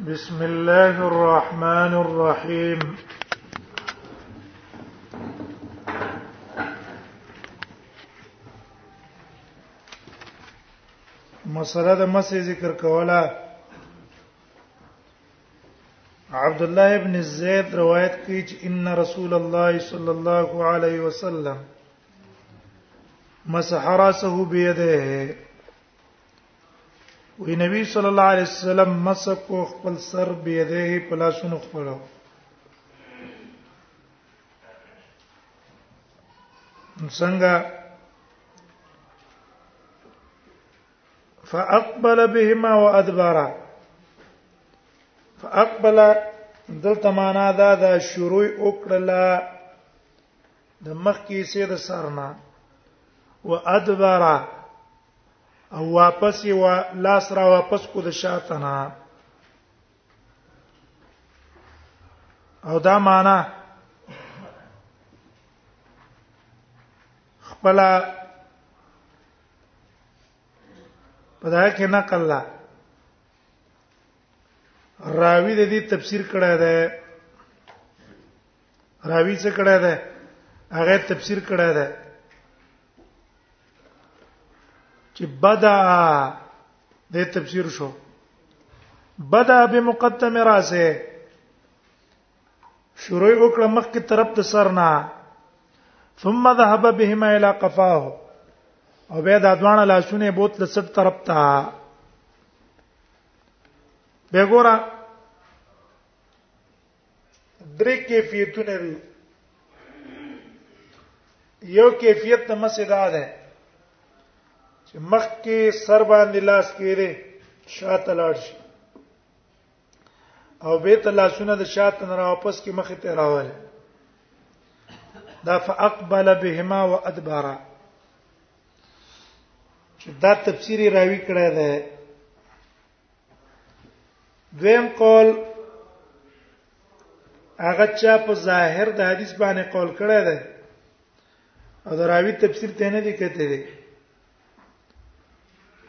بسم الله الرحمن الرحيم مسله د مسې ذکر کوله عبد الله ابن زید روایت کوي چې ان رسول الله صلی الله علیه وسلم مسح راسه بيده وی نبی صلی الله علیه وسلم مسک خپل سر به یده په لاسونو خپلو څنګه فاقبل بهما وادبر فاقبل دلته معنا دا دا شروع وکړه د مخ کې سي د سرنا و ادبر او واپس و لاس را واپس کو د شاتنا او دا معنا خپل په دا کې نقل لا راوی د دې تفسیر کړه ده راوی څه کړه ده هغه تفسیر کړه ده چې بدا د تفسیر شو بدا به مقدم راسه شروع وکړه مخکې طرف ته سرنا ثم ذهب بهما الى قفاه او به دا دوانه لاسونه بوت لسټ طرف ته به ګوره درې کیفیتونه دي یو کیفیت د مسیدا ده چې مخ کې سر باندې لاس کېره شاته لاړ شي او به ته لاسونه د شاته نه واپس کې مخ ته راول دا فاقبل بهما وادبر چې دا تفسیری راوی کړی دی دویم قول هغه چا په ظاهر د حدیث باندې قول کړی دی او د راوی تفسیر ته نه دی کته دی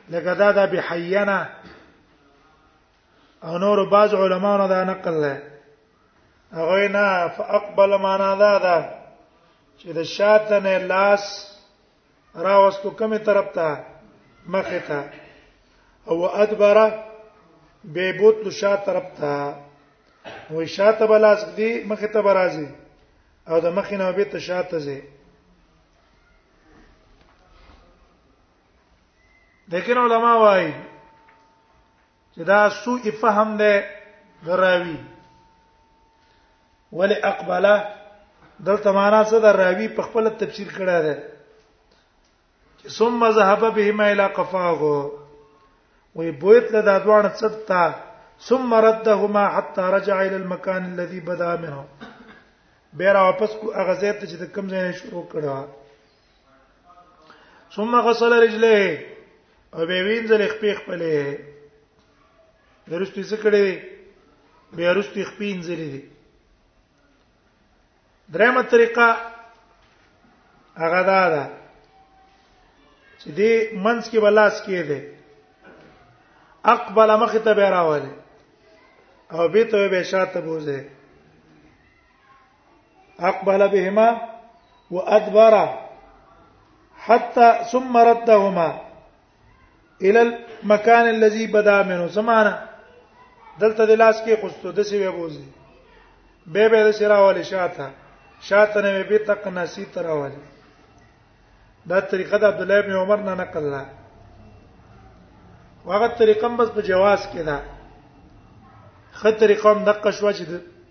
لکه دا د بحینا او نور بعض علماونو دا نقل ده هغه نه فاقبل معنا دا ده چې د شاتنه لاس راوستو کومه طرف ته مخه ته او ادبر به بوت لو شا طرف ته وې شاته بلاس دی مخه ته برازي او د مخه نه به ته شاته زی لیکن علما وايي چې دا سوء فهم ده دراوی ول اقبله دلته معنا څه ده راوی په خپل تفسیر کړه ده چې ثم ذهب بهما الى قفاه وی بویت له دا دوان څتا ثم ردهما حتى رجع الى المكان الذي بدا منه بیره واپس کو هغه ځای ته چې د کم ځای شروع کړه ثم غسل رجليه او به وینځل خپې خپلې درستی څه کړې بیا رستی خپې انځلې دي درېمه طریقه هغه دا ده چې دې منځ کې بلاس کې ده اقبل مخ ته به راوړي او به ته به شاته بوزه اقبل بهما وادبر حتى ثم ردهما الى المكان الذي بدا منه سمعنا دلته د لاس کې خوستو د سی وبوزي به به د سراواله شاته شاته نه به تک نسی تراواله دا طریقه د عبد الله ابن عمر نه نقل نه واغه طریقه بس په جواز کې ده خه طریقه هم دقه شو چې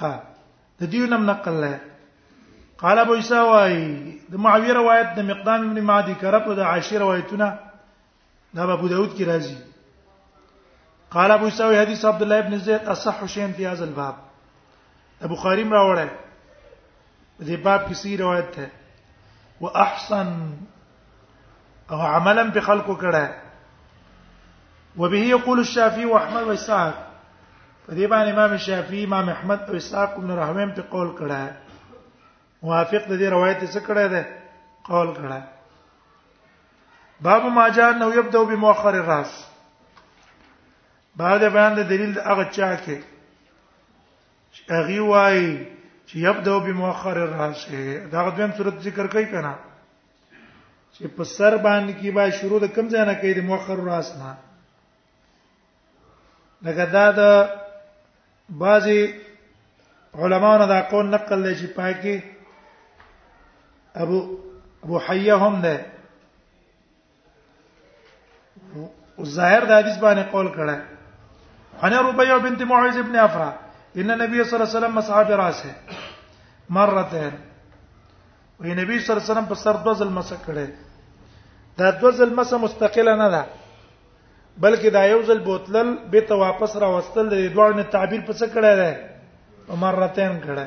ها د دیو نم نقل له قال ابو عيسى واي د معاويه روایت د مقدام ابن معدي کرب د عاشر روایتونه د ابو داود کی راځي قال ابو عيسى حديث عبد الله ابن زيد اصح شيء في هذا الباب ابو خارم راوړه دې باب کې سی روایت ده واحسن او عملا په خلکو کړه وبه يقول الشافعي واحمد واسحاق په دې باندې امام شافعي امام احمد او اسحاق بن راهویم په قول کړه موافق د دې روایت څخه کړه ده قول کړه باب ما جاء انه يبدا بمؤخر الراس بعد بیان د دلیل هغه چا کې هغه وای چې يبدا بمؤخر الراس دا غوښتن صورت ذکر کوي کنه چې په سر باندې کې به شروع د کم ځای نه کوي د مؤخر راس نه لکه دا د بعضي علماونو دا قول نقل لې چې پاکي ابو ابو حیه هم ده ظاهر د حدیث باندې قول کړه انا ربيع بنت معاذ ابن افرا ان النبي صلى الله عليه وسلم مسح براسه مرتين وی نبی صلی الله علیه وسلم په سر دوه ځل مسح کړي دا دوه ځل مسح مستقله نه ده بلکې دا یو ځل بوتلل به ته واپس را وستل د دوه نه تعبیر په څه کړه ده مرتين کړه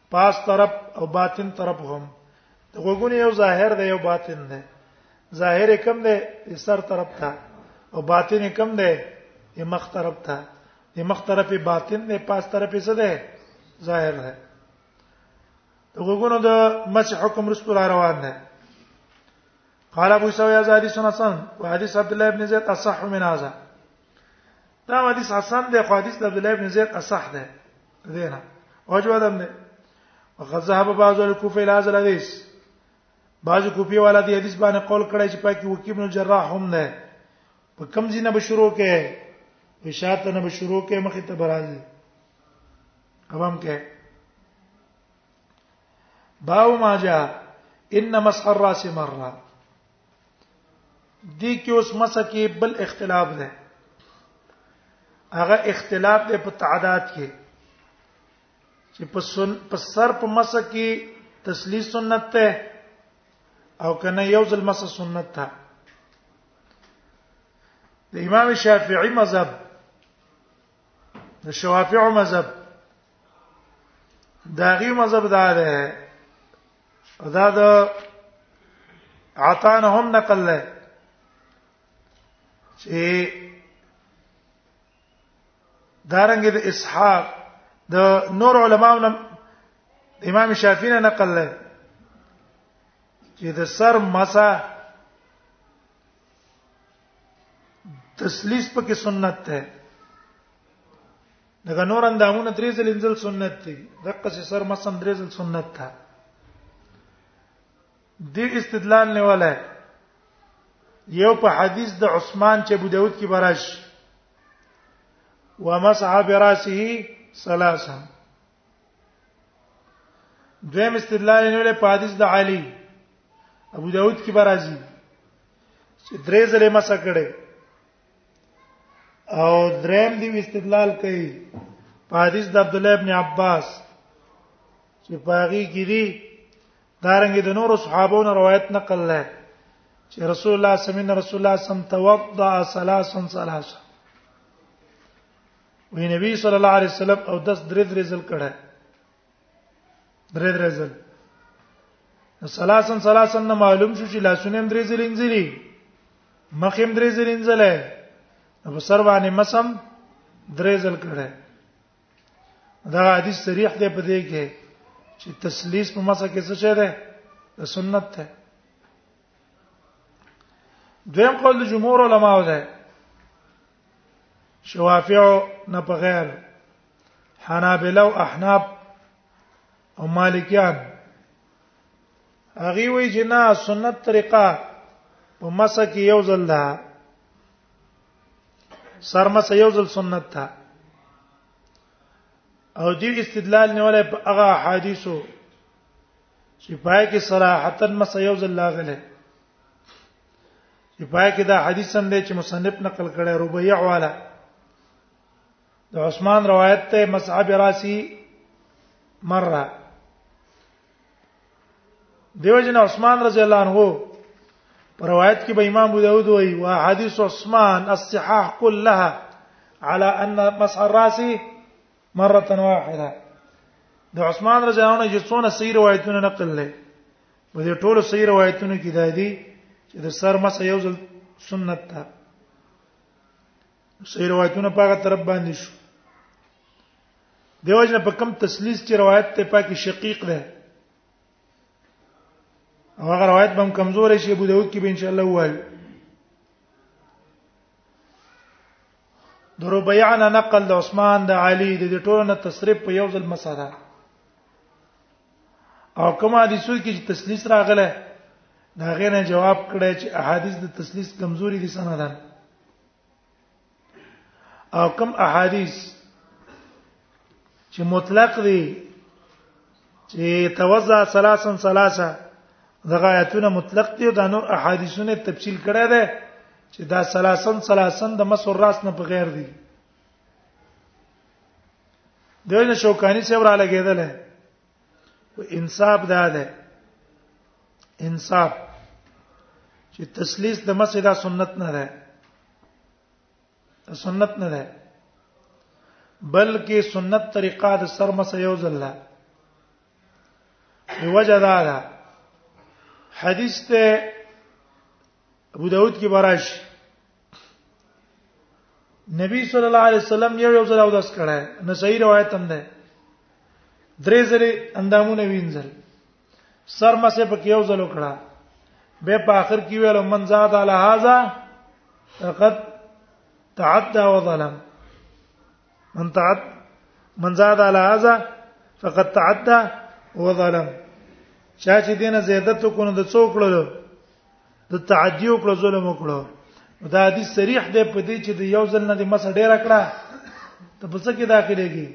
پاس طرف او باطن طرف هم د غوګونو یو ظاهر دی یو باطن دی ظاهر کم دی سر طرف ته او باطن کم دی د مخ طرف ته د مخ طرف باطن دی پاس طرف څه دی ظاهر دی د غوګونو د مسح حکم رسول روان دی قال ابو سويا زادي سنسن وحديث عبد الله بن زيد اصح من هذا دا حدیث حسن دی خو حدیث د عبد الله ابن زید اصح دی دینا وجه ودم دی وقد ذهب بعض الكوفه الى هذا الحديث بعض کوفی والا دی حدیث باندې قول کړی چې پاکي وکی ابن جراح هم نه په کم ځینه به شروع کې په شاته نه به شروع کې مخې ته برازي اوبم کې باو ما جاء ان مسح الراس مره دې کې اوس مسه کې بل اختلاف ده هغه اختلاف دی په تعداد کې چې په سن په سر په مسه کې تسلی سنت ده او کنه یو ځل مسه سنت ده د امام شافعي مذهب د شوافع مذهب داغي مذهب دا ده دا د عطان هم نقل لای چې دارنګ د اسحاق د نور علماو نم امام شافعی نه نقل لای چې د سر مسا تسلیث پکې سنت ده دغه نور اندامونه درې ځل انزل سنت دي دغه چې سر مسن درې ځل سنت ده دې استدلال نه ولا یو په حدیث د عثمان چې ابو داود کې براش ومسح براسه ثلاثه دویم استدلال نه ولا په حدیث د علی ابو داود کې برازي چې درې ځله مسح کړي او دریم دی استدلال کوي په حدیث د عبد الله ابن عباس چې پاغي کړي دارنګ د نور صحابو نه روایت نقل لای چې رسول الله صلی الله علیه وسلم رسول الله صلی الله علیه وسلم توضا ثلاثا ثلاثا وی نبی صلی الله علیه وسلم او دس درې درې ځل کړه درې درې ځل سلاسن سلاسن نه معلوم شو چې لاسونه هم درې ځل انځلي مخ هم درې ځل انځلې په سر باندې مسم درې ځل کړه دا حدیث صریح دی په دې کې چې تسلیث په مسه کې څه شه ده سنت ده دویم قول د جمهور علماو ده شوافیو نه په غیر حنابلة او احناف او مالکیان هغه وی چې نه سنت طریقه په مسه کې یو ځل ده سرمسه یو ځل سنت ده او دې استدلال نیولای په هغه حدیثو چې پای کې صراحتا مسه یو ځل لاغله چې پای کې دا حدیث هم دی چې مصنف نقل کړی ربيع والا د عثمان روایت ته مصعب راسی مره دیو جن عثمان رضی الله عنه پر روایت کې به امام ابو داود وایي وا حدیث عثمان الصحاح كلها على ان مسح الراس مره واحده د عثمان رضی الله عنه چې څونه صحیح روایتونه نقل لې په دې ټولو صحیح روایتونو کې دا دي چې د سر مسح یو ځل سنت ده صحیح روایتونه په هغه طرف باندې شو دیو جن په کم تسلیث چې روایت ته پاکي شقیق ده او هغه روایت به هم کمزور شي ابو داود کې به ان شاء الله وایي د ربيعنا نقل د عثمان د علي د دې ټولو نه تصریف په یو ځل مسره او کوم حدیثو کې چې تسلیث راغله دا غینه جواب کړی چې احادیث د تسلیث کمزوري دي سندان او کوم احادیث چې مطلق دي چې توزع ثلاثن ثلاثه دغه آیتونه مطلق دي دا نور احادیثونه تفصیل کړی دی چې دا ثلاثن ثلاثن د مسور راس نه په غیر دي دغه شوکانی څه ورا لګیدل و انصاف دا ده انصاف چې تسلیث د مسجد سنت نه ده سنت نه ده بلکې سنت طریقه د سر مسه یو ځل ده وجه دا ده حدیث ته ابو داود کې براش نبی صلی الله علیه وسلم یو یو ځل او داس کړه نو صحیح روایت هم ده درې ځلې اندامونه وینځل سر مسه په یو ځل وکړه به په اخر کې ویل من زاد علی هذا فقد تعدى وظلم من تعد من زاد علی هذا فقد تعدى وظلم چا چې دینه زیادت کو نو د څوکړلو د تعدی او کړو ظلم وکړو دا حدیث صریح دی په دې چې د یو ځل نه د مس ډیر کړه ته په څه کې داخليږي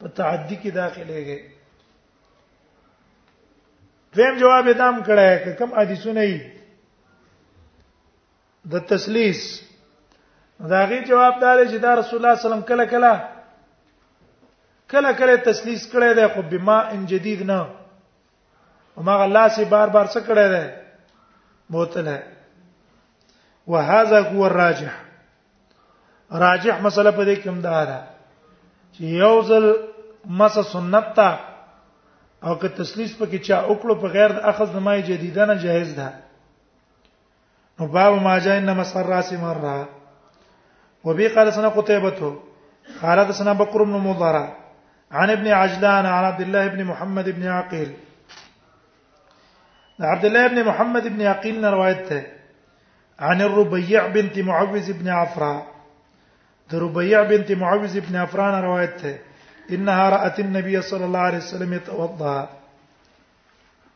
په تعدی کې داخليږي دویم جواب یې دام کړه چې کم حدیثونه یې د تسلیث دا غي جواب دار چې دا رسول الله صلی الله علیه وسلم کله کله کله کله تسلیث کړي دی خو بما ان جدید نه او ما الله سي بار بار څه کړی دی بوتله وهذا هو الراجح راجح مسله په دې کې هم دا ده چې یو ځل مس سنت تا او که تسلیث پکې چا وکړو په غیر د اخذ نمای جدیدنه جایز ده نو باب ما جاء انما سراس مره وبي قال سنه قتيبه قال سنه بكر بن مضر عن ابن عجلان عن عبد الله بن محمد بن عقيل عبد الله بن محمد بن عقيل نے عن الربيع بنت معوذ بن عفراء الربيع بنت معوذ بن عفراء نے روایت انها رأت النبي صلى الله عليه وسلم يتوضا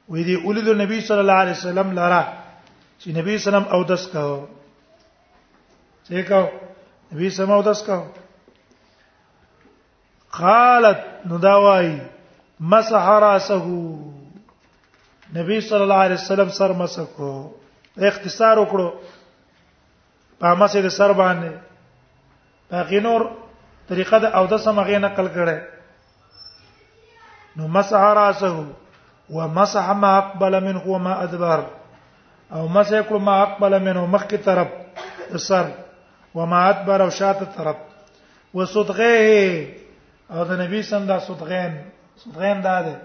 وې دي اولید نبی صلی الله علیه وسلم لرا چې نبی سلام او دس کاو څه کاو نبی سلام او دس کاو قالت نو دا وای مسح راسه نبی صلی الله علیه وسلم سر مسکو اختصار وکړو په مسه د سر باندې باقي نور طریقه د او د سمغه نقل کړي نو مسح راسه ومسح ما اقبل منه وما ادبر او مسح کړ ما اقبل منه مخکې طرف سر وما ادبر او شاته طرف وصدغه او د نبی سم دا صدغین صدغین دا ده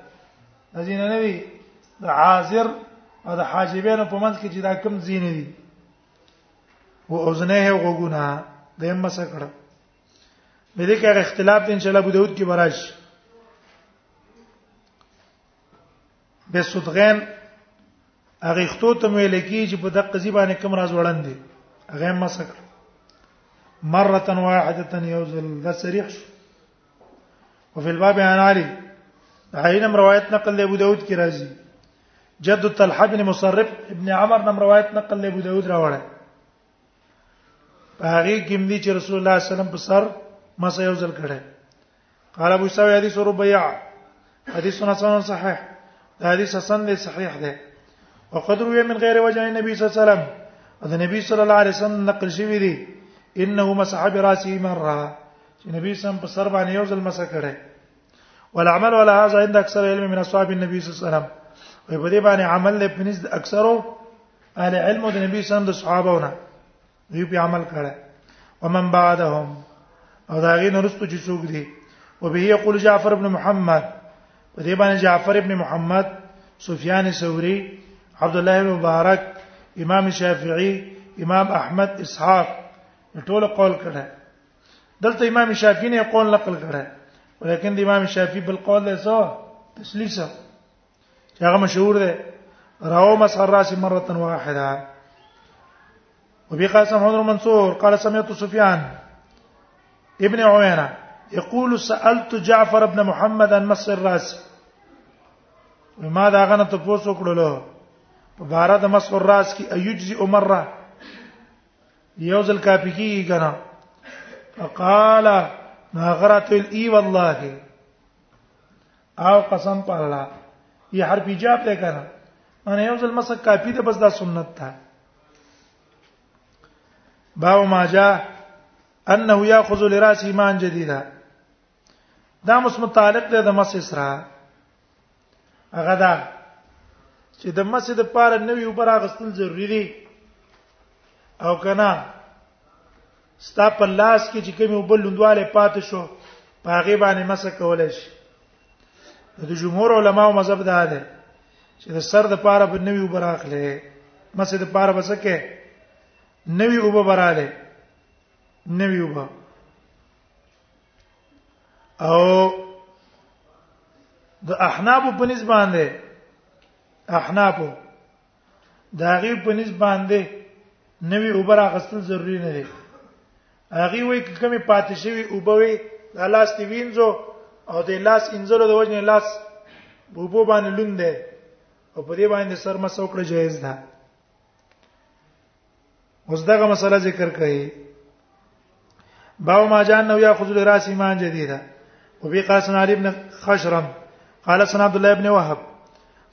د زینه نبی د عازر او د حاجبینو په منځ کې چې دا کم زینه دي و اذنه غوګونه د هم مسکړه مې دې کې اختلاف ان شاء الله ابو داود کې براش به صدغین هغه ختو ته ویل کی چې په دقه ځی باندې کم راز وړاندې هغه مسکړه مره واحده یوزل دا صریح شو وفي الباب عن علي عینم روایت نقل له ابو داود کی راځي جد طلحه بن مصرف ابن عمر نم روایت نقل له ابو داود راوړل په هغه کې مدي چې رسول الله صلی الله علیه وسلم په سر مسه یو ځل کړه قال ابو سعید حدیث ربيع حدیث حسن صحیح دا حدیث حسن دی صحیح دی وقد روي من غير وجه النبي صلى الله عليه وسلم دا نبی صلی الله علیه وسلم نقل شوی دی انه مسح براسه مره چې نبی سم په سر باندې یو ځل مسح کړي والعمل على هذا عند اکثر علم من اصحاب النبي صلی الله علیه وسلم وي په دې باندې عمل له پنځ اکثرو اهل علم د نبی سم د صحابهونه دوی په عمل کړه ومن بعدهم او دا غي نرستو چې څوک دي او به یقول جعفر ابن محمد په دې باندې جعفر ابن محمد سفیان ثوری عبد الله بن مبارک امام شافعی امام احمد اسحاق ټول قول کړه دلته امام شافعی نه قول نقل کړه ولیکن د امام شافعی بل قول له څه تسلیسه چې هغه مشهور دی راو مسح الراس مره واحده وبي قال سمعون منصور قال سمعت سفيان ابن عوينة يقول سألت جعفر بن محمد عن مس الراس ما دا غنه ته پوسو کړلو په بار د مس الراس کې ايجزي عمره یو ځل کافي کیږي کنه فقال ما غرت الاي والله او قسم په الله یې حرف ایجاب ته کنه معنی یو ځل مسک کافی ده بس دا سنت ده باو ما جاء انه یاخذ لراس ایمان جدیدا دا مس متعلق ده د مس اسرا هغه دا چې د مس د پاره نوی وبراغستل ضروری دي او کنا ستا په لاس کې چې کوم وبل لوندواله پاتې شو په هغه باندې مسه کولای شي د جمهور علماو مذهب دا دی چې د سر د پاره په نوي وبراخله مسه د پاره بسکه نوي وبراله نوي وب او د احناب په نسبت باندې احناب دا غي په نسبت باندې نوی اوبر اغستل ضروری نه دی هغه وای کمه پاتې شوی اوبوي لاس دی وینځو او د لاس انځلو د وجنه لاس بوبو باندې لوند دی او په دې باندې سر مسو کړ جایز ده اوس دغه مسله ذکر کړي باو ما جان نو یاخذ الراس ایمان جديده وبي قاسم علي بن خشرم قال سن عبد الله بن وهب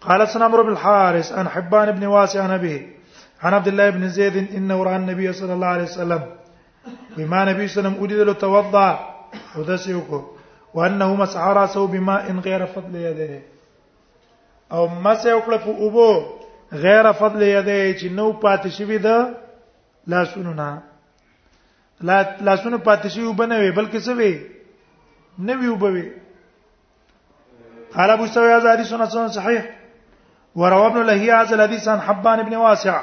قال سن عمرو بن الحارث عن حبان بن واسع عن ابيه عن عبد الله بن زيد انه راى النبي صلى الله عليه وسلم بما نبي صلى الله عليه وسلم اريد له توضا ودسيكو وانه مسعى راسه ان غير فضل یده او مسه وکړه په اوبو غیر فضل یده چې نو پاتې شوی ده لاسونو نه لا لاسونو پاتې شوی وبنوي بلکې څه وي نوی وبوي قال ابو سوي هذا حديث حسن صحيح وروى ابن لهيعة هذا الحديث عن حبان بن واسع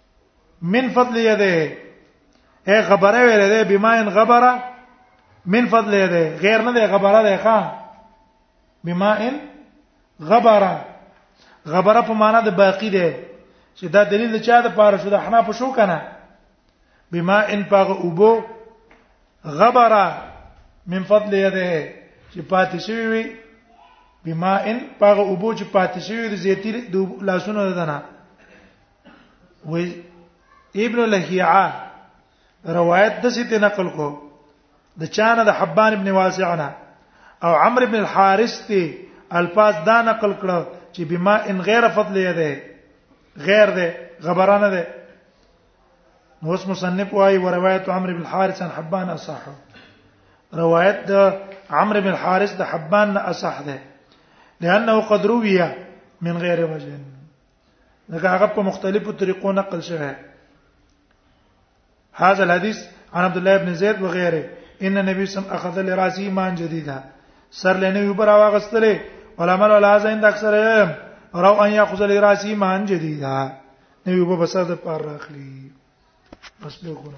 من فضل یده اے غبره ویل ده بما ان غبره من فضل یده غیر نه ده غبره ده ښا بما ان غبره غبره په معنا د باقی ده چې دا دلیل چا د پاره شو د حنا په شو کنه بما ان پاغه اوبو غبره من فضل یده چې پاتې شوی وي بما ان پاغه اوبو چې پاتې شوی د زیتی د لاسونو ددنه و ابن لهيعه روایت د سیت نقل کو د چانه د حبان ابن واسعنا او عمرو ابن الحارث ته الفاظ دا نقل کړه چې بما ان غیر فضل یده غیر ده غبرانه ده نو اس مصنف وايي و روایت عمرو بن الحارث عن حبان اصح روایت د عمرو بن الحارث د حبان نه اصح ده لانه قد روي من غیر وجه لکه هغه په مختلفو طریقو نقل شوی هذا الحديث عن عبد الله بن زيد وغيره ان النبي صلى الله عليه وسلم اخذ لراسه مان جديدا سر لنه يبر واغستله ولما لا هذا عند اكثر راو ان ياخذ لراسه مان جديدا نبي په بساده پر راخلی بس به کوله